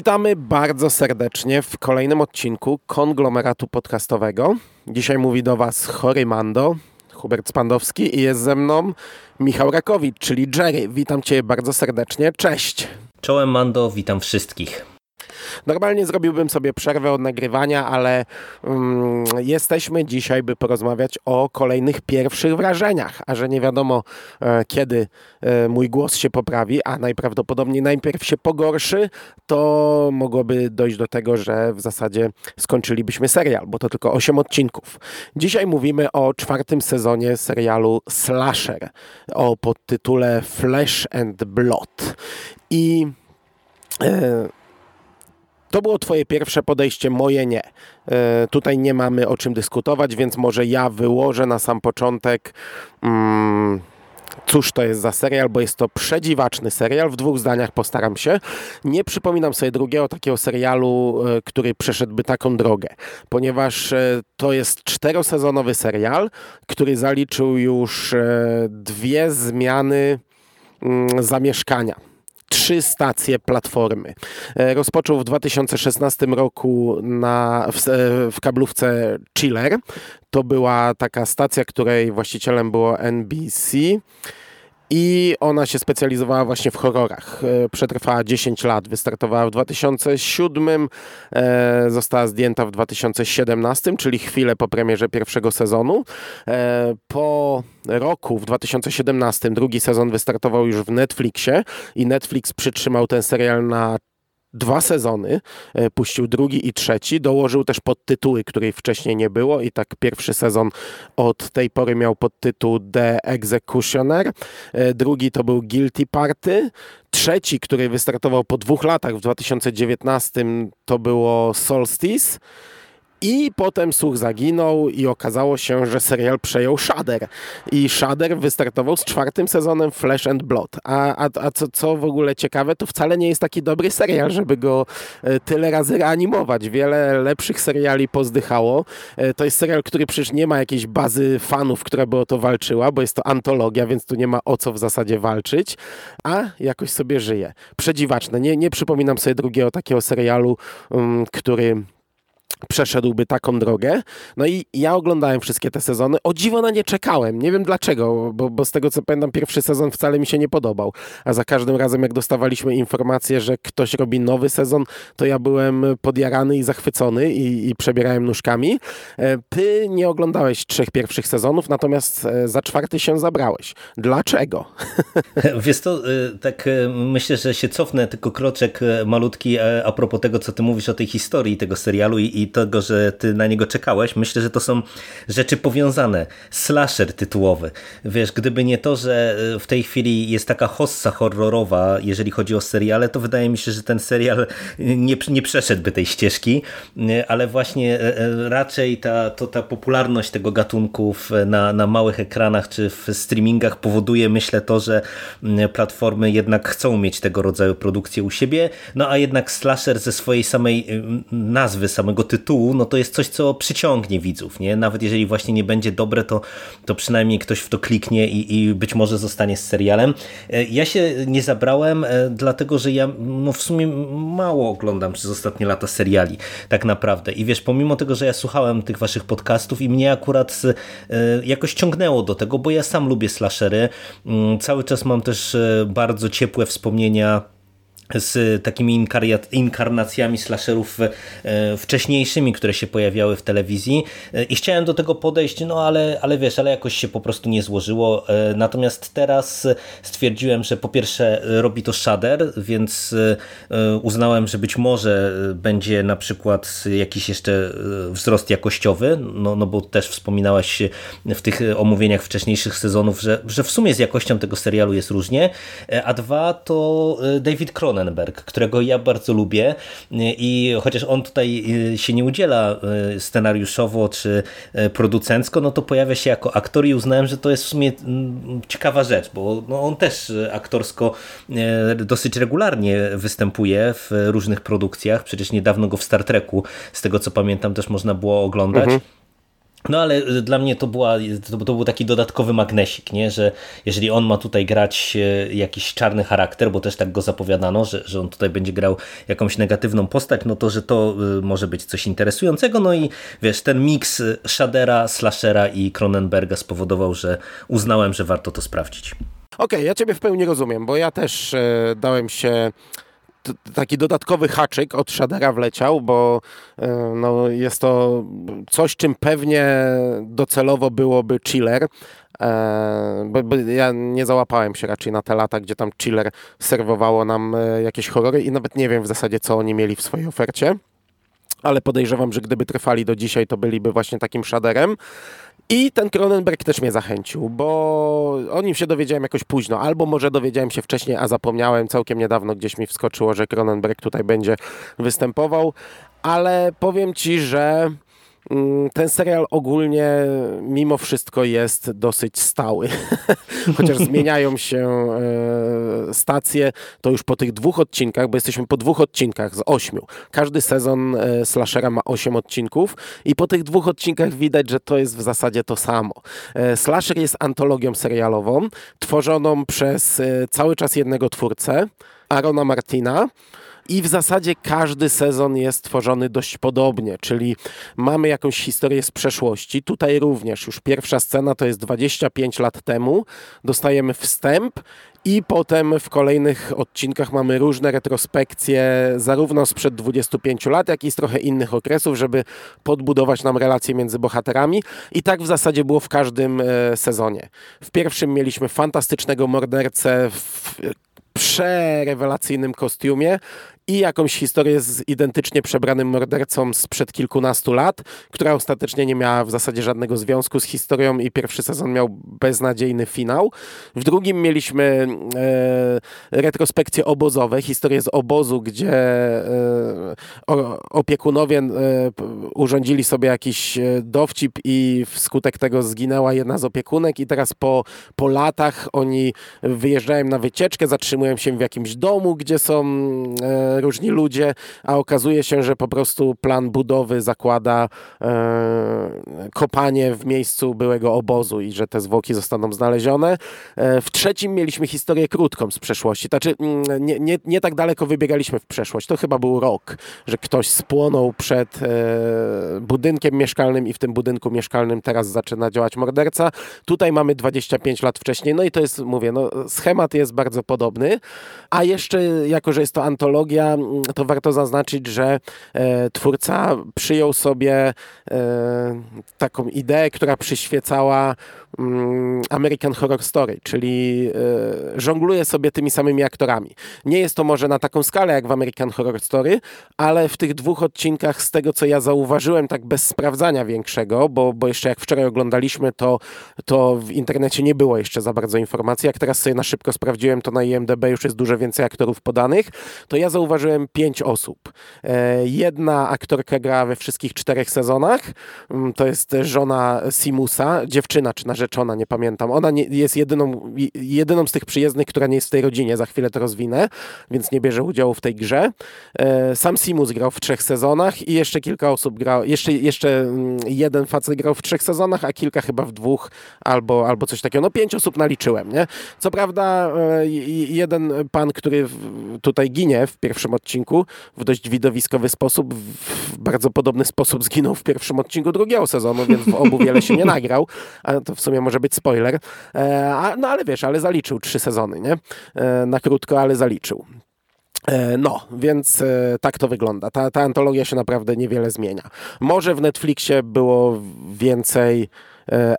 Witamy bardzo serdecznie w kolejnym odcinku konglomeratu podcastowego. Dzisiaj mówi do Was Chory Mando, Hubert Spandowski i jest ze mną Michał Rakowicz, czyli Jerry. Witam Cię bardzo serdecznie. Cześć. Czołem Mando, witam wszystkich. Normalnie zrobiłbym sobie przerwę od nagrywania, ale um, jesteśmy dzisiaj, by porozmawiać o kolejnych pierwszych wrażeniach, a że nie wiadomo e, kiedy e, mój głos się poprawi, a najprawdopodobniej najpierw się pogorszy, to mogłoby dojść do tego, że w zasadzie skończylibyśmy serial, bo to tylko 8 odcinków. Dzisiaj mówimy o czwartym sezonie serialu Slasher, o podtytule Flesh and Blood. I e, to było Twoje pierwsze podejście, moje nie. E, tutaj nie mamy o czym dyskutować, więc może ja wyłożę na sam początek. Mm, cóż to jest za serial, bo jest to przedziwaczny serial. W dwóch zdaniach postaram się. Nie przypominam sobie drugiego takiego serialu, e, który przeszedłby taką drogę, ponieważ e, to jest czterosezonowy serial, który zaliczył już dwie zmiany mm, zamieszkania trzy stacje platformy. E, rozpoczął w 2016 roku na, w, e, w kablówce Chiller. To była taka stacja, której właścicielem było NBC i ona się specjalizowała właśnie w horrorach. E, przetrwała 10 lat, wystartowała w 2007, e, została zdjęta w 2017, czyli chwilę po premierze pierwszego sezonu. E, po roku, w 2017, drugi sezon wystartował już w Netflixie i Netflix przytrzymał ten serial na dwa sezony, e, puścił drugi i trzeci, dołożył też podtytuły, której wcześniej nie było i tak pierwszy sezon od tej pory miał podtytuł The Executioner, e, drugi to był Guilty Party, trzeci, który wystartował po dwóch latach w 2019 to było Solstice, i potem słuch zaginął i okazało się, że serial przejął Shudder. I Shudder wystartował z czwartym sezonem Flesh and Blood. A, a, a co, co w ogóle ciekawe, to wcale nie jest taki dobry serial, żeby go e, tyle razy reanimować. Wiele lepszych seriali pozdychało. E, to jest serial, który przecież nie ma jakiejś bazy fanów, która by o to walczyła, bo jest to antologia, więc tu nie ma o co w zasadzie walczyć, a jakoś sobie żyje. Przedziwaczne. Nie, nie przypominam sobie drugiego takiego serialu, um, który przeszedłby taką drogę. No i ja oglądałem wszystkie te sezony. O dziwo na nie czekałem. Nie wiem dlaczego, bo, bo z tego co pamiętam, pierwszy sezon wcale mi się nie podobał. A za każdym razem, jak dostawaliśmy informację, że ktoś robi nowy sezon, to ja byłem podjarany i zachwycony i, i przebierałem nóżkami. E, ty nie oglądałeś trzech pierwszych sezonów, natomiast e, za czwarty się zabrałeś. Dlaczego? Wiesz to, e, tak myślę, że się cofnę tylko kroczek malutki a propos tego, co ty mówisz o tej historii tego serialu i, i tego, że ty na niego czekałeś, myślę, że to są rzeczy powiązane. Slasher tytułowy. Wiesz, gdyby nie to, że w tej chwili jest taka hossa horrorowa, jeżeli chodzi o seriale, to wydaje mi się, że ten serial nie, nie przeszedłby tej ścieżki, ale właśnie e, e, raczej ta, to, ta popularność tego gatunku na, na małych ekranach czy w streamingach powoduje, myślę, to, że platformy jednak chcą mieć tego rodzaju produkcje u siebie, no a jednak slasher ze swojej samej nazwy, samego tytułu, no to jest coś, co przyciągnie widzów, nie? Nawet jeżeli właśnie nie będzie dobre, to, to przynajmniej ktoś w to kliknie i, i być może zostanie z serialem. E, ja się nie zabrałem, e, dlatego że ja no w sumie mało oglądam przez ostatnie lata seriali, tak naprawdę. I wiesz, pomimo tego, że ja słuchałem tych waszych podcastów i mnie akurat e, jakoś ciągnęło do tego, bo ja sam lubię slashery. Mm, cały czas mam też bardzo ciepłe wspomnienia z takimi inkarnacjami slasherów e, wcześniejszymi, które się pojawiały w telewizji. E, i chciałem do tego podejść, no ale, ale wiesz, ale jakoś się po prostu nie złożyło. E, natomiast teraz stwierdziłem, że po pierwsze robi to Shudder, więc uznałem, że być może będzie na przykład jakiś jeszcze wzrost jakościowy, no, no bo też wspominałaś w tych omówieniach wcześniejszych sezonów, że, że w sumie z jakością tego serialu jest różnie, a dwa to David Cronen Cronenberg, którego ja bardzo lubię i chociaż on tutaj y, się nie udziela y, scenariuszowo czy producencko, no to pojawia się jako aktor i uznałem, że to jest w sumie ciekawa rzecz, bo no on też aktorsko dosyć regularnie występuje w różnych produkcjach, przecież niedawno go w Star Treku, z tego co pamiętam, też można było oglądać. Mhm. No ale y, dla mnie to, była, to, to, był taki dodatkowy magnesik, nie? że jeżeli on ma tutaj grać y, jakiś czarny charakter, bo też tak go zapowiadano, że, że on tutaj będzie grał jakąś negatywną postać, no to, że to y, może być coś interesującego. No i wiesz, ten miks Shadera, Slashera i Cronenberga spowodował, że uznałem, że warto to sprawdzić. Okej, okay, ja ciebie w pełni rozumiem, bo ja też e, dałem się taki dodatkowy haczyk od Shadera wleciał, bo e, no, jest to coś, czym pewnie docelowo byłoby chiller. E, bo, bo, ja nie załapałem się raczej na te lata, gdzie tam chiller serwowało nam e, jakieś horrory i nawet nie wiem w zasadzie, co oni mieli w swojej ofercie. Ale podejrzewam, że gdyby trwali do dzisiaj, to byliby właśnie takim shaderem. I ten Cronenberg też mnie zachęcił, bo o nim się dowiedziałem jakoś późno, albo może dowiedziałem się wcześniej, a zapomniałem. Całkiem niedawno, gdzieś mi wskoczyło, że Cronenberg tutaj będzie występował, ale powiem ci, że ten serial ogólnie mimo wszystko jest dosyć stały. Chociaż zmieniają się e, stacje, to już po tych dwóch odcinkach, bo jesteśmy po dwóch odcinkach z ośmiu. Każdy sezon e, slashera ma osiem odcinków i po tych dwóch odcinkach widać, że to jest w zasadzie to samo. E, slasher jest antologią serialową, tworzoną przez cały czas jednego twórcę, Arona Martina, i w zasadzie każdy sezon jest tworzony dość podobnie, czyli mamy jakąś historię z przeszłości. Tutaj również już pierwsza scena to jest 25 lat temu. Dostajemy wstęp i potem w kolejnych odcinkach mamy różne retrospekcje, zarówno sprzed 25 lat, jak i z trochę innych okresów, żeby podbudować nam relacje między bohaterami. I tak w zasadzie było w każdym e, sezonie. W pierwszym mieliśmy fantastycznego mordercę w przerewelacyjnym kostiumie i jakąś historię z identycznie przebranym mordercą sprzed kilkunastu lat, która ostatecznie nie miała w zasadzie żadnego związku z historią i pierwszy sezon miał beznadziejny finał. W drugim mieliśmy e, retrospekcje obozowe, historię z obozu, gdzie e, opiekunowie e, urządzili sobie jakiś e, dowcip i wskutek tego zginęła jedna z opiekunek i teraz po, po latach oni wyjeżdżają na wycieczkę, zatrzymują się w jakimś domu, gdzie są e, różni ludzie, a okazuje się, że po prostu plan budowy zakłada e, kopanie w miejscu byłego obozu i że te zwłoki zostaną znalezione. E, w trzecim mieliśmy historię krótką z przeszłości. Znaczy, mm, nie, nie, nie tak daleko wybiegaliśmy w przeszłość. To chyba był rok, że ktoś spłonął przed e, budynkiem mieszkalnym i w tym budynku mieszkalnym teraz zaczyna działać morderca. Tutaj mamy 25 lat wcześniej, no i to jest, mówię, no, schemat jest bardzo podobny, a jeszcze, jako że jest to antologia, to warto zaznaczyć, że e, twórca przyjął sobie e, taką ideę, która przyświecała mm, American Horror Story, czyli e, żongluje sobie tymi samymi aktorami. Nie jest to może na taką skalę jak w American Horror Story, ale w tych dwóch odcinkach z tego, co ja zauważyłem, tak bez sprawdzania większego, bo, bo jeszcze jak wczoraj oglądaliśmy, to, to w internecie nie było jeszcze za bardzo informacji. Jak teraz sobie na szybko sprawdziłem, to na IMDB już jest dużo więcej aktorów podanych, to ja zauważyłem pięć osób. E, jedna aktorka gra we wszystkich czterech sezonach. Mm, to jest żona Simusa, dziewczyna czy narzeczona, nie pamiętam. Ona nie, jest jedyną, jedyną z tych przyjezdnych, która nie jest w tej rodzinie. Za chwilę to rozwinę, więc nie bierze udziału w tej grze. E, sam Simus grał w trzech sezonach i jeszcze kilka osób grało. Jeszcze, jeszcze mm, jeden facet grał w trzech sezonach, a kilka chyba w dwóch albo, albo coś takiego. No pięć osób naliczyłem, nie? Co prawda e, jeden pan, który tutaj ginie w pierwszym odcinku w dość widowiskowy sposób, w bardzo podobny sposób zginął w pierwszym odcinku drugiego sezonu, więc w obu wiele się nie nagrał, a to w sumie może być spoiler. E, a, no ale wiesz, ale zaliczył trzy sezony, nie? E, na krótko, ale zaliczył. E, no, więc tak to wygląda. Ta, ta antologia się naprawdę niewiele zmienia. Może w Netflixie było więcej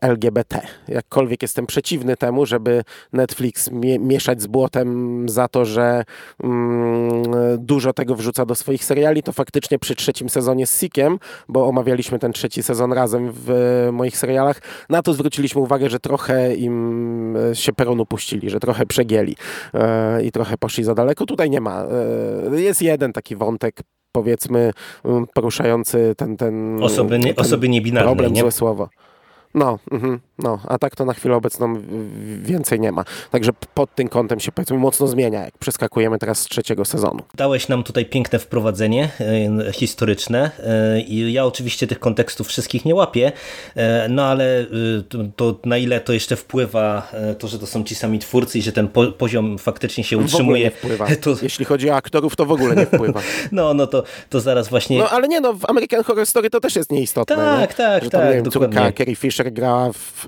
LGBT. Jakkolwiek jestem przeciwny temu, żeby Netflix mieszać z błotem za to, że mm, dużo tego wrzuca do swoich seriali, to faktycznie przy trzecim sezonie z Sikiem, bo omawialiśmy ten trzeci sezon razem w moich serialach, na to zwróciliśmy uwagę, że trochę im e, się peronu puścili, że trochę przegięli e, i trochę poszli za daleko. Tutaj nie ma. E, jest jeden taki wątek powiedzmy poruszający ten, ten, osoby, nie, ten osoby niebinarne. Problem, nie? złe słowo. No, mhm, No, a tak to na chwilę obecną więcej nie ma. Także pod tym kątem się powiedzmy mocno zmienia, jak przeskakujemy teraz z trzeciego sezonu. Dałeś nam tutaj piękne wprowadzenie e, historyczne e, i ja oczywiście tych kontekstów wszystkich nie łapię, e, no ale to, na ile to jeszcze wpływa to, że to są ci sami twórcy i że ten po, poziom faktycznie się utrzymuje. nie wpływa. To... Jeśli chodzi o aktorów, to w ogóle nie wpływa. no, no to, to zaraz właśnie... No ale nie, no w American Horror Story to też jest nieistotne. Tak, nie? tak, że tam, tak. Wiem, córka Carrie Fisher grała w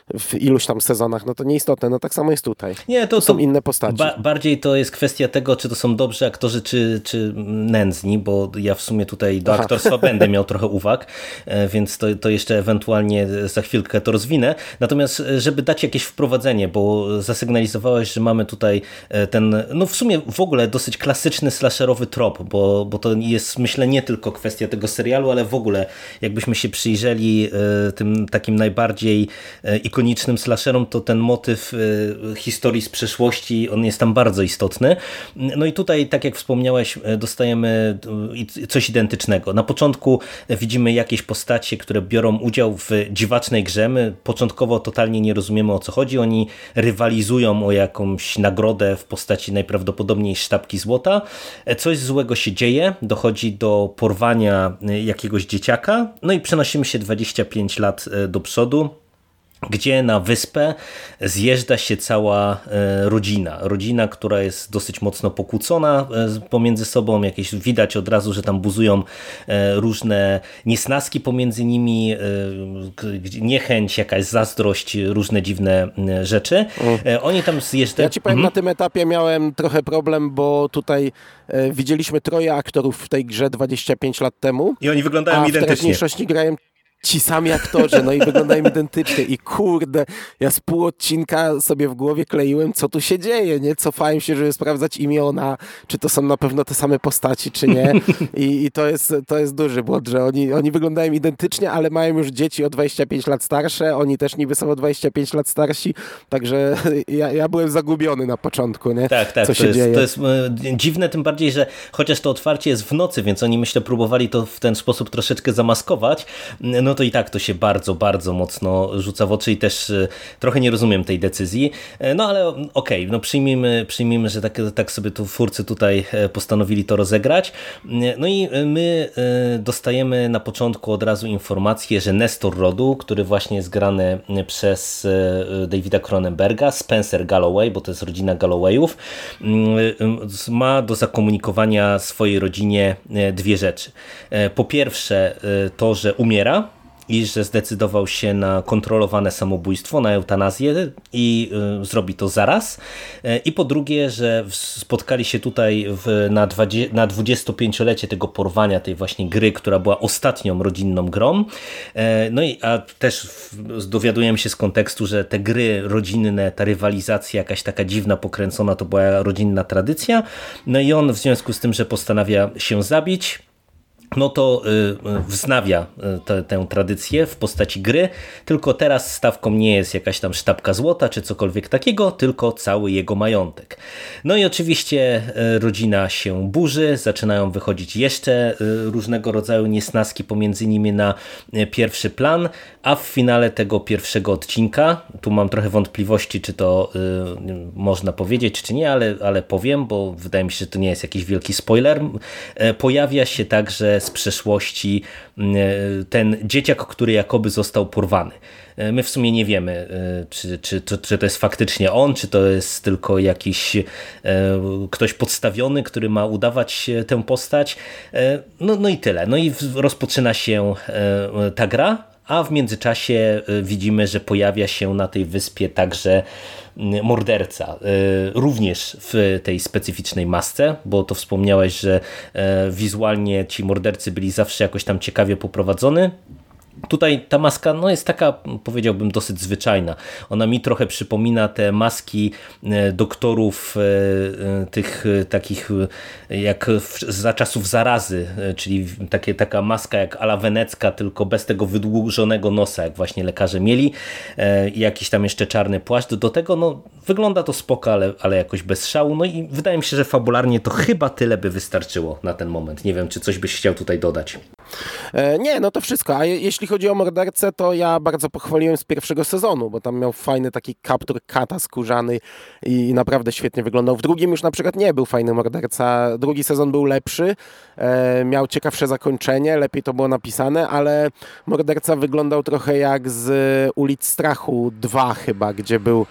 w iluś tam sezonach, no to nieistotne, no tak samo jest tutaj. Nie, to, to są inne postaci. Ba bardziej to jest kwestia tego, czy to są dobrzy aktorzy, czy, czy nędzni, bo ja w sumie tutaj do Aha. aktorstwa będę miał trochę uwag, e, więc to, to jeszcze ewentualnie za chwilkę to rozwinę. Natomiast, e, żeby dać jakieś wprowadzenie, bo zasygnalizowałeś, że mamy tutaj e, ten, no w sumie w ogóle dosyć klasyczny slasherowy trop, bo, bo to jest myślę nie tylko kwestia tego serialu, ale w ogóle jakbyśmy się przyjrzeli tym takim najbardziej ikonicznym ikonicznym slasherom, to ten motyw y, historii z przeszłości, on jest tam bardzo istotny. No i tutaj, tak jak wspomniałeś, y, dostajemy y, coś identycznego. Na początku widzimy jakieś postacie, które biorą udział w dziwacznej grze. My początkowo totalnie nie rozumiemy o co chodzi. Oni rywalizują o jakąś nagrodę w postaci najprawdopodobniej sztabki złota. E, coś złego się dzieje, dochodzi do porwania jakiegoś dzieciaka, no i przenosimy się 25 lat do przodu gdzie na wyspę zjeżdża się cała e, rodzina. Rodzina, która jest dosyć mocno pokłócona e, pomiędzy sobą. Jakieś widać od razu, że tam buzują e, różne niesnaski pomiędzy nimi, niechęć, jakaś zazdrość, różne dziwne rzeczy. Oni tam zjeżdżają. Ja ci powiem, mhm. na tym etapie miałem trochę problem, bo tutaj widzieliśmy troje aktorów w tej grze 25 lat temu. I oni wyglądają a identycznie. W teraźniejszości ci sami aktorzy, no i wyglądają identycznie i kurde, ja z pół odcinka sobie w głowie kleiłem, co tu się dzieje, nie? Cofałem się, żeby sprawdzać imiona, czy to są na pewno te same postaci, czy nie i, i to, jest, to jest duży błąd, że oni, oni wyglądają identycznie, ale mają już dzieci o 25 lat starsze, oni też niby są o 25 lat starsi, także ja, ja byłem zagubiony na początku, nie? Tak, tak, co się to jest, dzieje. To jest e, dziwne, tym bardziej, że chociaż to otwarcie jest w nocy, więc oni myślę próbowali to w ten sposób troszeczkę zamaskować, no no to i tak to się bardzo, bardzo mocno rzuca w oczy i też e, trochę nie rozumiem tej decyzji. E, no ale okej, okay, no przyjmijmy, przyjmijmy, że tak, tak sobie tu twórcy tutaj e, postanowili to rozegrać. No i my dostajemy na początku od razu informację, że Nestor rodu, który właśnie jest grany przez Davida Cronenberga, Spencer Galloway, bo to jest rodzina Gallowayów, ma do zakomunikowania swojej rodzinie dwie rzeczy. Po pierwsze to, że umiera, i że zdecydował się na kontrolowane samobójstwo, na eutanazję i y, zrobi to zaraz. Y, I po drugie, że spotkali się tutaj w, na, na 25-lecie tego porwania, tej właśnie gry, która była ostatnią rodzinną grą. Y, no i a też dowiadujemy się z kontekstu, że te gry rodzinne, ta rywalizacja jakaś taka dziwna, pokręcona, to była rodzinna tradycja. No i on w związku z tym, że postanawia się zabić, no to y, y, wznawia y, tę tradycję w postaci gry, tylko teraz stawką nie jest jakaś tam sztabka złota czy cokolwiek takiego, tylko cały jego majątek. No i oczywiście rodzina się burzy, zaczynają wychodzić jeszcze różnego rodzaju niesnaski pomiędzy nimi na pierwszy plan, a w finale tego pierwszego odcinka, tu mam trochę wątpliwości, czy to można powiedzieć, czy nie, ale, ale powiem, bo wydaje mi się, że to nie jest jakiś wielki spoiler, pojawia się także z przeszłości mm, e, ten dzieciak, który jakoby został porwany. E, my w sumie nie wiemy, e, czy, czy, czy, czy to jest faktycznie on, czy to jest tylko jakiś ktoś podstawiony, który ma udawać tę postać. No, no i tyle. No i rozpoczyna się ta gra, a w międzyczasie widzimy, że pojawia się na tej wyspie także morderca, e, również w tej specyficznej masce, bo to wspomniałeś, że e, wizualnie ci mordercy byli zawsze jakoś tam ciekawie poprowadzony. Tutaj ta maska no, jest taka, powiedziałbym, dosyć zwyczajna. Ona mi trochę przypomina te maski e, doktorów e, e, tych takich jak za czasów zarazy, czyli takie, taka maska jak ala wenecka, tylko bez tego wydłużonego nosa, jak właśnie lekarze mieli. I jakiś tam jeszcze czarny płaszcz. Do tego no, wygląda to spoko, ale, ale jakoś bez szału. No i wydaje mi się, że fabularnie to chyba tyle by wystarczyło na ten moment. Nie wiem, czy coś byś chciał tutaj dodać. E, nie, no to wszystko. A je, jeśli chodzi o mordercę, to ja bardzo pochwaliłem z pierwszego sezonu, bo tam miał fajny taki kaptur kata skórzany i naprawdę świetnie wyglądał. W drugim już na przykład nie był fajny morderca. Drugi sezon był lepszy, e, miał ciekawsze zakończenie, lepiej to było napisane, ale morderca wyglądał trochę jak z ulic Strachu 2 chyba, gdzie był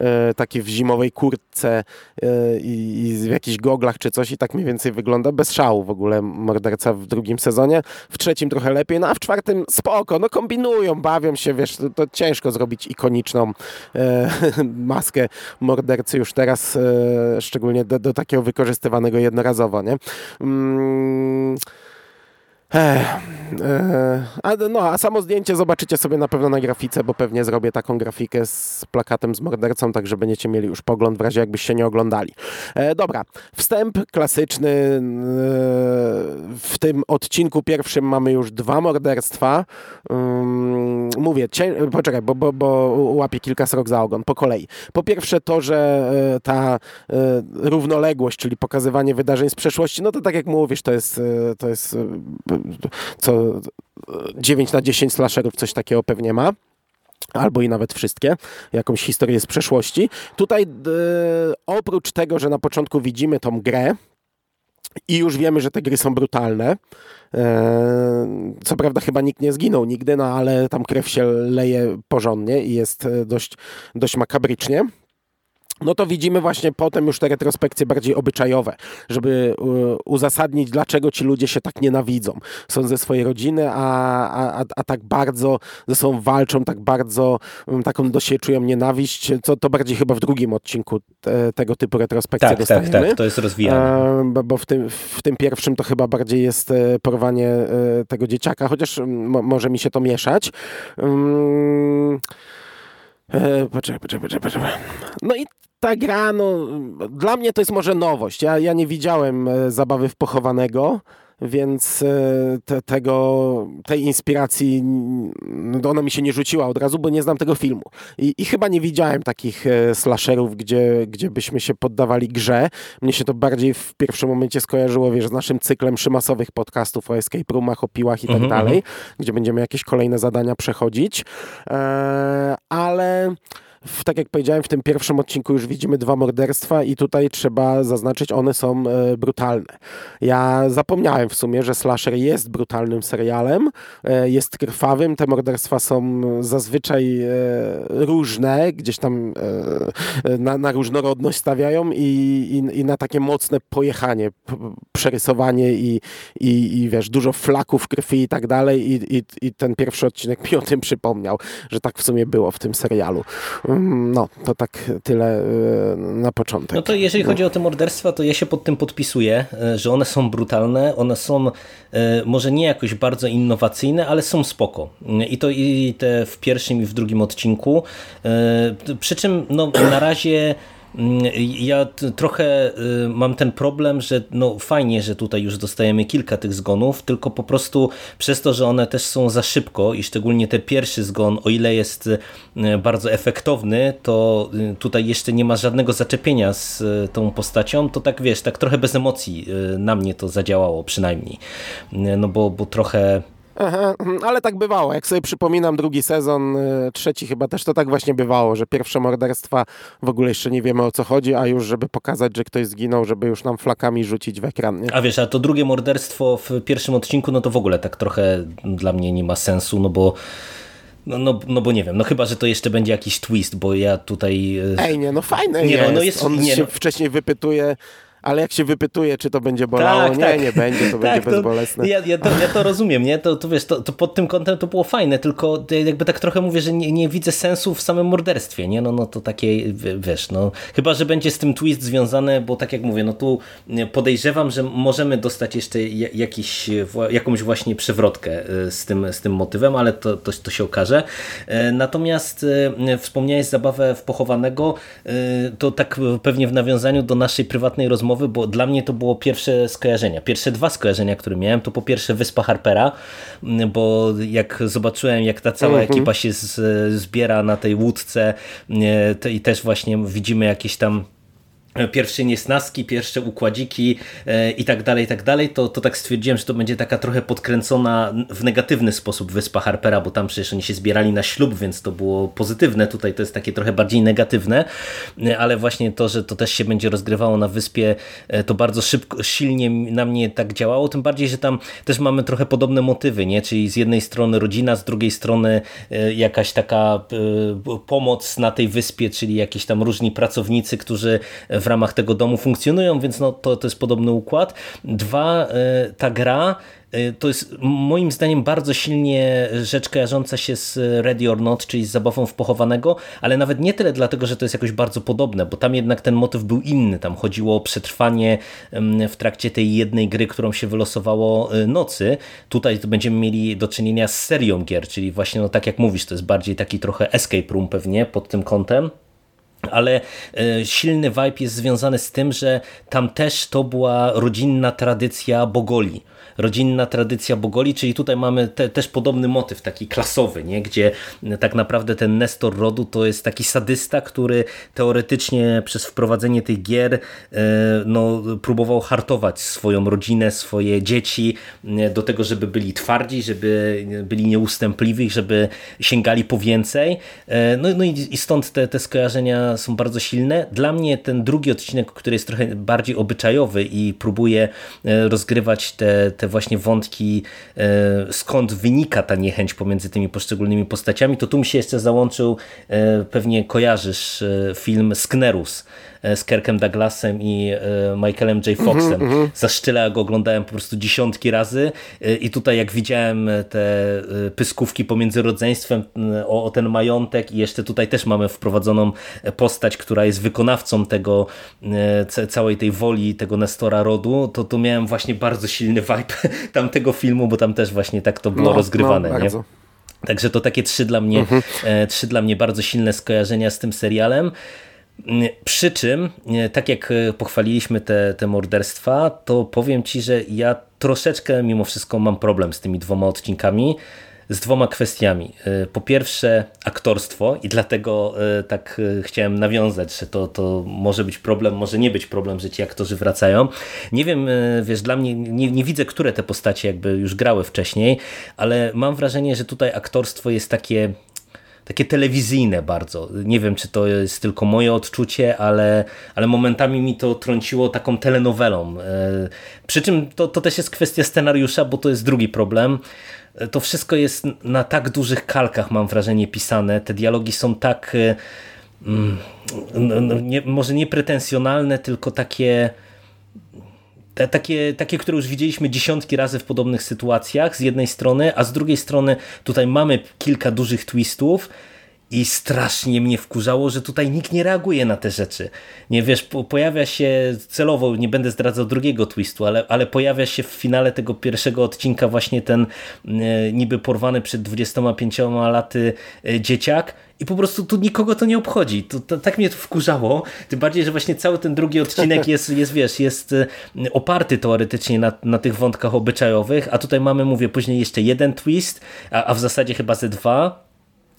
E, taki w zimowej kurtce i w jakichś goglach czy coś i tak mniej więcej wygląda. Bez szału w ogóle morderca w drugim sezonie. W trzecim trochę lepiej, no a w czwartym spoko, no kombinują, bawią się, wiesz, to, to ciężko zrobić ikoniczną e, maskę mordercy już teraz, e, szczególnie do, do, takiego wykorzystywanego jednorazowo, nie? Mm. E, a, no, a samo zdjęcie zobaczycie sobie na pewno na grafice, bo pewnie zrobię taką grafikę z plakatem z mordercą, tak że będziecie mieli już pogląd w razie jakbyście nie oglądali. E, dobra, wstęp klasyczny. E, w tym odcinku pierwszym mamy już dwa morderstwa. Um, mówię, cię, poczekaj, bo, bo, bo łapię kilka srok za ogon, po kolei. Po pierwsze to, że e, ta równoległość, czyli pokazywanie wydarzeń z przeszłości, no to tak jak mówisz, to jest, to jest co 9 na 10 slasherów coś takiego pewnie ma albo i nawet wszystkie, jakąś historię z przeszłości. Tutaj e, oprócz tego, że na początku widzimy tą grę i już wiemy, że te gry są brutalne, e, co prawda chyba nikt nie zginął nigdy, no ale tam krew się leje porządnie i jest dość, dość makabrycznie no to widzimy właśnie potem już te retrospekcje bardziej obyczajowe, żeby uzasadnić, dlaczego ci ludzie się tak nienawidzą. Są ze swojej rodziny, a, a, a tak bardzo ze sobą walczą, tak bardzo mm, taką do siebie czują nienawiść, co to bardziej chyba w drugim odcinku te, tego typu retrospekcje tak, dostajemy. Tak, tak, to jest rozwijane. E, bo, bo w, tym, w tym pierwszym to chyba bardziej jest e, porwanie e, tego dzieciaka, chociaż może mi się to mieszać. Um, Poczekaj, poczekaj, poczekaj, poczekaj. No i ta gra, no, dla mnie to jest może nowość. Ja, ja nie widziałem e, zabawy w pochowanego, więc e, te, tego, tej inspiracji no, ona mi się nie rzuciła od razu, bo nie znam tego filmu. I, i chyba nie widziałem takich e, slasherów, gdzie, gdzie byśmy się poddawali grze. Mnie się to bardziej w pierwszym momencie skojarzyło, wiesz, z naszym cyklem szymasowych podcastów o escape roomach, o piłach i tak mhm, dalej, mhm. gdzie będziemy jakieś kolejne zadania przechodzić. E, ale w, tak jak powiedziałem, w tym pierwszym odcinku już widzimy dwa morderstwa i tutaj trzeba zaznaczyć, one są e, brutalne. Ja zapomniałem w sumie, że Slasher jest brutalnym serialem, e, jest krwawym, te morderstwa są zazwyczaj e, różne, gdzieś tam e, na, na, różnorodność stawiają i, i, i, na takie mocne pojechanie, przerysowanie i, i, i wiesz, dużo flaków krwi i tak dalej i, i, i ten pierwszy odcinek mi o tym przypomniał, że tak w sumie było w tym serialu. Mm, no, to tak tyle y, na początek. No to jeżeli chodzi o te morderstwa, to ja się pod tym podpisuję, y, że one są brutalne, one są y, może nie jakoś bardzo innowacyjne, ale są spoko. I to i te w pierwszym i w drugim odcinku. Przy czym no, na razie ja trochę y, mam ten problem, że no fajnie, że tutaj już dostajemy kilka tych zgonów, tylko po prostu przez to, że one też są za szybko i szczególnie ten pierwszy zgon, o ile jest y, bardzo efektowny, to y, tutaj jeszcze nie ma żadnego zaczepienia z tą postacią, to tak wiesz, tak trochę bez emocji na mnie to zadziałało przynajmniej. No bo, bo trochę Aha, mhm, ale tak bywało. Jak sobie przypominam drugi sezon, y, trzeci chyba też to tak właśnie bywało, że pierwsze morderstwa w ogóle jeszcze nie wiemy o co chodzi, a już żeby pokazać, że ktoś zginął, żeby już nam flakami rzucić w ekran. Nie? A wiesz, a to drugie morderstwo w pierwszym odcinku, no to w ogóle tak trochę dla mnie nie ma sensu, no bo no, no, no bo nie wiem, no chyba, że to jeszcze będzie jakiś twist, bo ja tutaj... Y, Ej, nie, no fajne nie, jest. No, no jest. On nie, się no... wcześniej wypytuje ale jak się wypytuje, czy to będzie bolało, tak, nie, tak. nie będzie, to tak, będzie to, bezbolesne. Ja, ja, to, ja to rozumiem, nie? To, to wiesz, to, to pod tym kątem to było fajne, tylko jakby tak trochę mówię, że nie, nie widzę sensu w samym morderstwie, nie? No, no to takie, wiesz, no chyba, że będzie z tym twist związane, bo tak jak mówię, no tu podejrzewam, że możemy dostać jeszcze jakiś, jakąś właśnie przewrotkę e, z tym, z tym motywem, ale to, to, to się okaże. E, natomiast e, wspomniałeś zabawę w pochowanego, to tak pewnie w nawiązaniu do naszej prywatnej rozmowy rozmowy, bo dla mnie to było pierwsze skojarzenia. Pierwsze dwa skojarzenia, które miałem, to po pierwsze Wyspa Harpera, bo jak zobaczyłem, jak ta cała mhm. ekipa się z, zbiera na tej łódce to i też właśnie widzimy jakieś tam pierwsze niesnaski, pierwsze układziki e, i tak dalej, i tak dalej, to, to tak stwierdziłem, że to będzie taka trochę podkręcona w negatywny sposób wyspa Harpera, bo tam przecież oni się zbierali na ślub, więc to było pozytywne, tutaj to jest takie trochę bardziej negatywne, e, ale właśnie to, że to też się będzie rozgrywało na wyspie, e, to bardzo szybko, silnie na mnie tak działało, tym bardziej, że tam też mamy trochę podobne motywy, nie? czyli z jednej strony rodzina, z drugiej strony jakaś taka pomoc na tej wyspie, czyli jakieś tam różni pracownicy, którzy w ramach tego domu funkcjonują, więc no, to, to jest podobny układ. Dwa, e, ta gra e, to jest moim zdaniem bardzo silnie rzecz kojarząca się z Ready or Not, czyli z zabawą w pochowanego, ale nawet nie tyle dlatego, że to jest jakoś bardzo podobne, bo tam jednak ten motyw był inny. Tam chodziło o przetrwanie w trakcie tej jednej gry, którą się wylosowało e, nocy. Tutaj będziemy mieli do czynienia z serią gier, czyli właśnie no tak jak mówisz, to jest bardziej taki trochę escape room pewnie pod tym kątem ale e, silny vibe jest związany z tym, że tam też to była rodzinna tradycja Bogoli rodzinna tradycja Bogoli, czyli tutaj mamy te, też podobny motyw, taki klasowy, nie? gdzie tak naprawdę ten Nestor rodu to jest taki sadysta, który teoretycznie przez wprowadzenie tych gier e, no, próbował hartować swoją rodzinę, swoje dzieci e, do tego, żeby byli twardzi, żeby byli nieustępliwi, żeby sięgali po więcej. E, no, no i, stąd te, te skojarzenia są bardzo silne. Dla mnie ten drugi odcinek, który jest trochę bardziej obyczajowy i próbuje rozgrywać te, te właśnie wątki, e, skąd wynika ta niechęć pomiędzy tymi poszczególnymi postaciami, to tu mi się jeszcze załączył, e, pewnie kojarzysz e, film Sknerus z Kirkiem Douglasem i Michaelem J. Mhm, Foxem. Mm -hmm. Za szczyla go oglądałem po prostu dziesiątki razy i tutaj jak widziałem te pyskówki pomiędzy rodzeństwem o, o ten majątek i jeszcze tutaj też mamy wprowadzoną postać, która jest wykonawcą tego całej tej woli tego Nestora rodu, to tu miałem właśnie bardzo silny vibe tamtego filmu, bo tam też właśnie tak to było no, rozgrywane. No, nie? Także to takie trzy dla, mnie, mhm. E, trzy dla mnie bardzo silne skojarzenia z tym serialem. Mm, przy czym, e, tak jak e, pochwaliliśmy te, te morderstwa, to powiem Ci, że ja troszeczkę mimo wszystko mam problem z tymi dwoma odcinkami z dwoma kwestiami. E, po pierwsze aktorstwo i dlatego e, tak chciałem nawiązać, że to, to może być problem, może nie być problem, że ci aktorzy wracają. Nie wiem, wiesz, dla mnie nie, nie widzę, które te postacie jakby już grały wcześniej, ale mam wrażenie, że tutaj aktorstwo jest takie takie telewizyjne bardzo. Nie wiem, czy to jest tylko moje odczucie, ale, ale momentami mi to trąciło taką telenowelą. Przy czym to, to też jest kwestia scenariusza, bo to jest drugi problem to wszystko jest na tak dużych kalkach, mam wrażenie, pisane. Te dialogi są tak, e, mm, no, nie, może nie pretensjonalne, tylko takie takie, takie, które już widzieliśmy dziesiątki razy w podobnych sytuacjach z jednej strony, a z drugiej strony tutaj mamy kilka dużych twistów, i strasznie mnie wkurzało, że tutaj nikt nie reaguje na te rzeczy. Nie wiesz, po, pojawia się celowo, nie będę zdradzał drugiego twistu, ale, ale pojawia się w finale tego pierwszego odcinka właśnie ten e, niby porwany przed 25 laty e, dzieciak i po prostu tu nikogo to nie obchodzi. To, to, tak mnie to wkurzało. Tym bardziej, że właśnie cały ten drugi odcinek jest, jest wiesz, jest e, oparty teoretycznie na, na tych wątkach obyczajowych, a tutaj mamy, mówię, później jeszcze jeden twist, a, a w zasadzie chyba ze dwa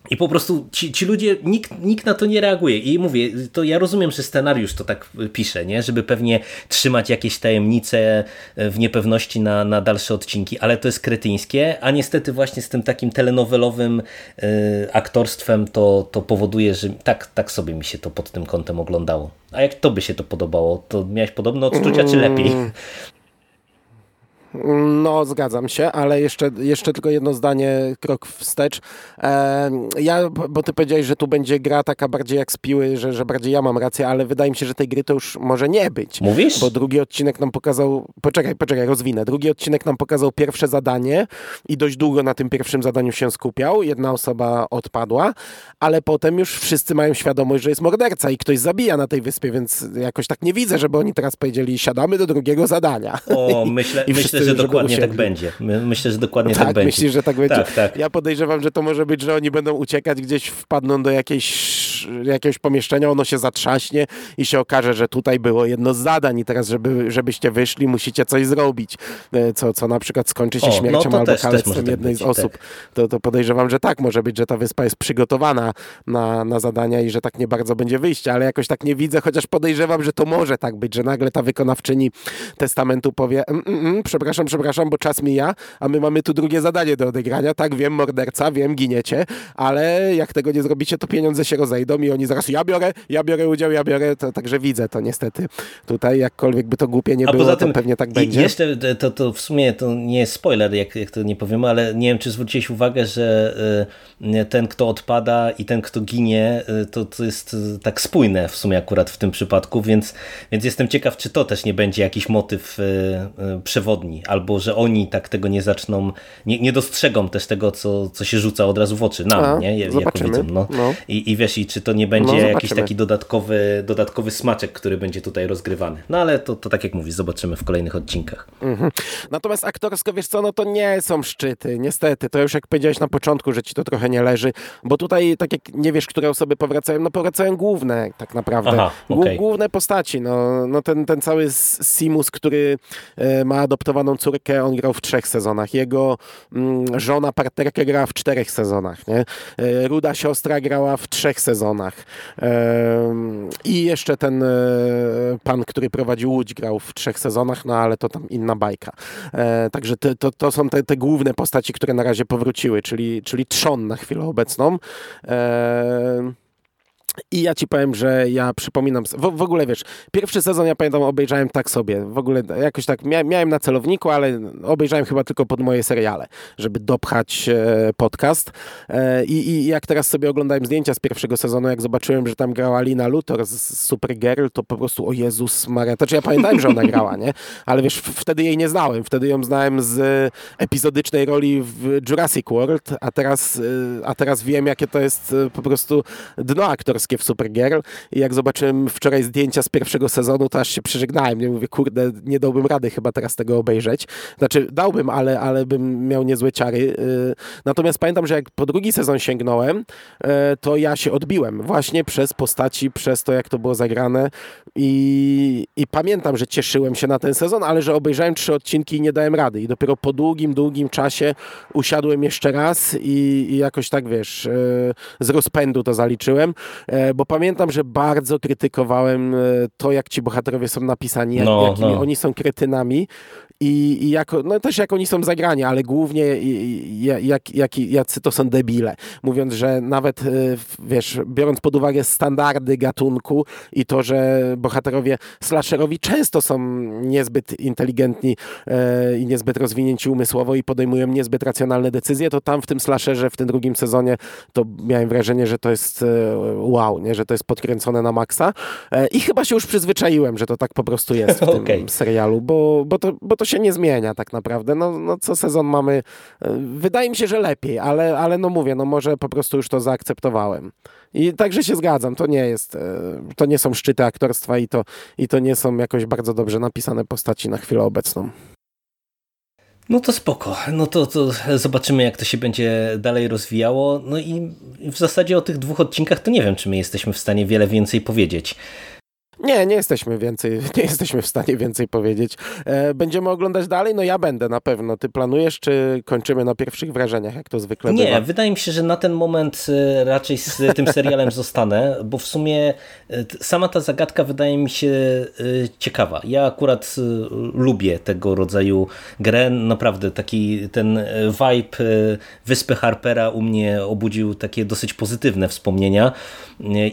i po prostu ci, ci ludzie, nikt, nikt na to nie reaguje. I mówię, to ja rozumiem, że scenariusz to tak pisze, nie? żeby pewnie trzymać jakieś tajemnice e, w niepewności na, na dalsze odcinki, ale to jest kretyńskie, a niestety właśnie z tym takim telenowelowym y, aktorstwem to, to powoduje, że tak, tak sobie mi się to pod tym kątem oglądało. A jak to by się to podobało? To miałeś podobne odczucia, czy lepiej? No, zgadzam się, ale jeszcze, jeszcze tylko jedno zdanie, krok wstecz. E, ja, bo ty powiedziałeś, że tu będzie gra taka bardziej jak z piły, że, że bardziej ja mam rację, ale wydaje mi się, że tej gry to już może nie być. Mówisz? Bo drugi odcinek nam pokazał, poczekaj, poczekaj, rozwinę. Drugi odcinek nam pokazał pierwsze zadanie i dość długo na tym pierwszym zadaniu się skupiał. Jedna osoba odpadła, ale potem już wszyscy mają świadomość, że jest morderca i ktoś zabija na tej wyspie, więc jakoś tak nie widzę, żeby oni teraz powiedzieli, siadamy do drugiego zadania. O, myślę, I myślę że dokładnie tak będzie. Myślę, że dokładnie tak, tak będzie. Myślisz, że tak będzie? Tak, tak. Ja podejrzewam, że to może być, że oni będą uciekać, gdzieś wpadną do jakiejś jakiegoś, pomieszczenia, ono się zatrzaśnie i się okaże, że tutaj było jedno z zadań i teraz, żeby, żebyście wyszli, musicie coś zrobić, e, co, co na przykład skończy się o, śmiercią no albo kalectwem tak jednej z osób. Tak. To, to podejrzewam, że tak może być, że ta wyspa jest przygotowana na, na zadania i że tak nie bardzo będzie wyjście, ale jakoś tak nie widzę, chociaż podejrzewam, że to może tak być, że nagle ta wykonawczyni testamentu powie mm, mm, mm, przepraszam, przepraszam, bo czas mija, a my mamy tu drugie zadanie do odegrania. Tak, wiem, morderca, wiem, giniecie, ale jak tego nie zrobicie, to pieniądze się rozejdą i oni zaraz, ja biorę, ja biorę udział, ja biorę, to, także widzę to niestety tutaj, jakkolwiek by to głupie nie a było, poza tym, to pewnie tak będzie. Jeszcze to, to w sumie to nie jest spoiler, jak, jak to nie powiemy, ale nie wiem, czy zwróciłeś uwagę, że y, ten, kto odpada i ten, kto ginie, y, to, to jest y, tak spójne w sumie akurat w tym przypadku, więc, więc jestem ciekaw, czy to też nie będzie jakiś motyw przewodni, albo że oni tak tego nie zaczną, nie, nie dostrzegą też tego, co, co się rzuca od razu w oczy nam, A, nie? Jako widzom, no. no. I, I wiesz, i czy to nie będzie no, jakiś taki dodatkowy, dodatkowy smaczek, który będzie tutaj rozgrywany. No ale to, to tak jak mówisz, zobaczymy w kolejnych odcinkach. Mhm. Natomiast aktorsko, wiesz co, no to nie są szczyty, niestety. To już jak powiedziałeś na początku, że ci to trochę nie leży, bo tutaj tak jak nie wiesz, które osoby powracają, no powracają główne tak naprawdę. Aha, okay. Główne postaci, no, no ten, ten cały Simus, który e, ma adoptowaną córkę, on grał w trzech sezonach. Jego mm, żona, partnerka grała w czterech sezonach, nie? E, ruda siostra grała w trzech sezonach. E, I jeszcze ten pan, który prowadził Łódź, grał w trzech sezonach, no ale to tam inna bajka. Także te, to, to są te, te główne postaci, które na razie powróciły, czyli, czyli trzon na chwilę obecną. I ja ci powiem, że ja przypominam, w, w, ogóle wiesz, pierwszy sezon ja pamiętam obejrzałem tak sobie, w ogóle jakoś tak mia, miałem na celowniku, ale obejrzałem chyba tylko pod moje seriale, żeby dopchać e, podcast. E, i, I jak teraz sobie oglądałem zdjęcia z pierwszego sezonu, jak zobaczyłem, że tam grała Lina Luthor z Supergirl, to po prostu o Jezus Maria, to czy ja pamiętałem, że ona grała, nie? Ale wiesz, wtedy jej nie znałem, wtedy ją znałem z epizodycznej roli w Jurassic World, a teraz, e, a teraz wiem, jakie to jest e, po prostu dno aktorskie aktorskie w Supergirl i jak zobaczyłem wczoraj zdjęcia z pierwszego sezonu, to aż się przeżegnałem. Nie mówię, kurde, nie dałbym rady chyba teraz tego obejrzeć. Znaczy, dałbym, ale, ale bym miał niezłe ciary. Y, natomiast pamiętam, że jak po drugi sezon sięgnąłem, y, to ja się odbiłem właśnie przez postaci, przez to, jak to było zagrane i, i pamiętam, że cieszyłem się na ten sezon, ale że obejrzałem trzy odcinki i nie dałem rady. I dopiero po długim, długim czasie usiadłem jeszcze raz i, i jakoś tak, wiesz, y, z rozpędu to zaliczyłem. E, bo pamiętam, że bardzo krytykowałem e, to, jak ci bohaterowie są napisani, jak, no, jakimi no. oni są kretynami i, i jako, no też jak oni są zagrani, ale głównie jak, jak, jacy to są debile. Mówiąc, że nawet, e, wiesz, biorąc pod uwagę standardy gatunku i to, że bohaterowie slasherowi często są niezbyt inteligentni e, i niezbyt rozwinięci umysłowo i podejmują niezbyt racjonalne decyzje, to tam w tym slasherze, w tym drugim sezonie, to miałem wrażenie, że to jest e, wow, nie? że to jest podkręcone na maksa. E, I chyba się już przyzwyczaiłem, że to tak po prostu jest w okay. tym serialu, bo, bo, to, bo to się nie zmienia tak naprawdę. No, no co sezon mamy, e, wydaje mi się, że lepiej, ale, ale no mówię, no może po prostu już to zaakceptowałem. I także się zgadzam, to nie jest, e, to nie są szczyty aktorstwa i to, i to nie są jakoś bardzo dobrze napisane postaci na chwilę obecną. No to spoko. No to, to zobaczymy, jak to się będzie dalej rozwijało. No i w zasadzie o tych dwóch odcinkach to nie wiem, czy my jesteśmy w stanie wiele więcej powiedzieć. Nie, nie jesteśmy więcej, nie jesteśmy w stanie więcej powiedzieć. E, będziemy oglądać dalej? No ja będę na pewno. Ty planujesz, czy kończymy na pierwszych wrażeniach, jak to zwykle Nie, bywa? wydaje mi się, że na ten moment e, raczej z tym serialem zostanę, bo w sumie e, sama ta zagadka wydaje mi się ciekawa. Ja akurat lubię tego rodzaju grę. Naprawdę taki ten vibe Wyspy Harpera u mnie obudził takie dosyć pozytywne wspomnienia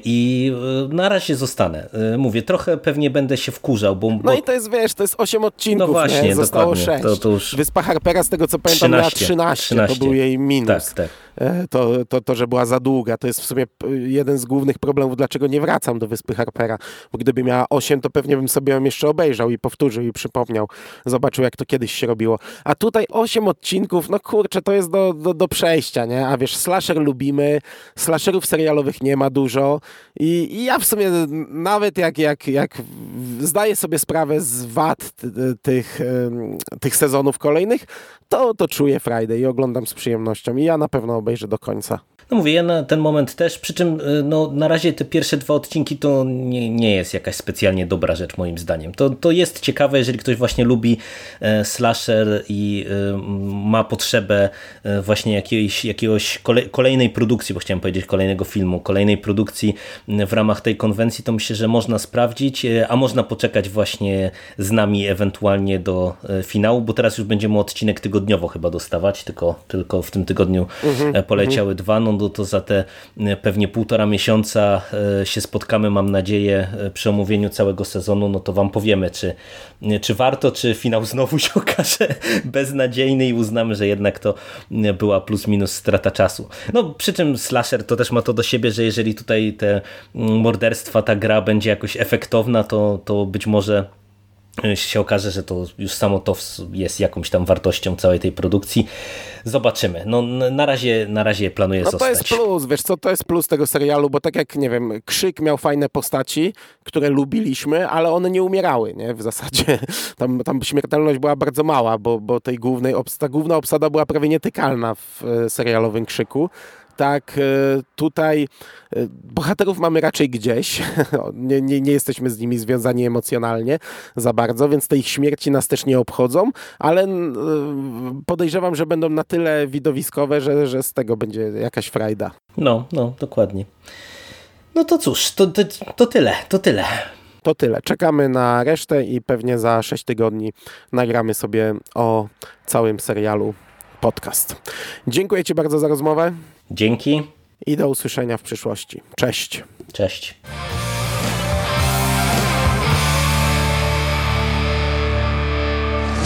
i na razie zostanę. Mówię, mówię, trochę pewnie będę się wkurzał, bo... No i to jest, wiesz, to jest 8 odcinków, no właśnie, nie? Zostało dokładnie. 6. To, to już... Wyspa Harpera, z tego co pamiętam, 13, miała 13, 13. To był jej minus. Tak, tak. E, to, to, to, że była za długa. To jest w sumie jeden z głównych problemów, dlaczego nie wracam do Wyspy Harpera. Bo gdyby miała 8, to pewnie bym sobie ją jeszcze obejrzał i powtórzył i przypomniał. Zobaczył, jak to kiedyś się robiło. A tutaj 8 odcinków, no kurczę, to jest do, do, do przejścia, nie? A wiesz, slasher lubimy, slasherów serialowych nie ma dużo i, i ja w sumie nawet jak, jak, jak zdaję sobie sprawę z wad tych, tych sezonów kolejnych, to, to czuję Friday i oglądam z przyjemnością i ja na pewno obejrzę do końca. No mówię, ja na ten moment też, przy czym no, na razie te pierwsze dwa odcinki to nie, nie jest jakaś specjalnie dobra rzecz moim zdaniem. To, to jest ciekawe, jeżeli ktoś właśnie lubi slasher i ma potrzebę właśnie jakiejś, jakiegoś kolejnej produkcji, bo chciałem powiedzieć kolejnego filmu, kolejnej produkcji w ramach tej konwencji, to myślę, że można sprawdzić, a można poczekać właśnie z nami ewentualnie do finału, bo teraz już będziemy odcinek tygodniowo chyba dostawać, tylko, tylko w tym tygodniu mm-hmm, poleciały mm-hmm. dwa, no to, za te pewnie półtora miesiąca się spotkamy, mam nadzieję, przy omówieniu całego sezonu, no to wam powiemy, czy, czy warto, czy finał znowu się okaże beznadziejny i uznamy, że jednak to była plus minus strata czasu. No przy czym slasher to też ma to do siebie, że jeżeli tutaj te morderstwa, ta gra będzie jakoś efektowna, to, to być może się okaże, że to już samo to jest jakąś tam wartością całej tej produkcji. Zobaczymy. No na razie, na razie planuję no, zostać. To jest plus, wiesz co, to jest plus tego serialu, bo tak jak, nie wiem, Krzyk miał fajne postaci, które lubiliśmy, ale one nie umierały, nie? W zasadzie tam, tam śmiertelność była bardzo mała, bo, bo tej głównej, ta główna obsada była prawie nietykalna w e, serialowym Krzyku tak e, tutaj e, bohaterów mamy raczej gdzieś, nie, nie, nie, jesteśmy z nimi związani emocjonalnie za bardzo, więc te ich śmierci nas też nie obchodzą, ale e, podejrzewam, że będą na tyle widowiskowe, że, że z tego będzie jakaś frajda. No, no, dokładnie. No to cóż, to, to, to tyle, to tyle. To tyle. Czekamy na resztę i pewnie za 6 tygodni nagramy sobie o całym serialu podcast. Dziękuję Ci bardzo za rozmowę. Dzięki. I do usłyszenia w przyszłości. Cześć. Cześć.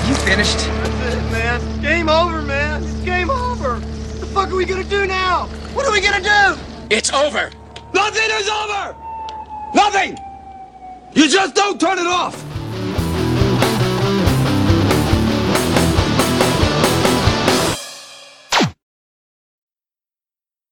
You finished? That's it, man. Game over, man. It's game over. What the fuck are we gonna do now? What are we gonna do? It's over. Nothing is over. Nothing. You just don't turn it off.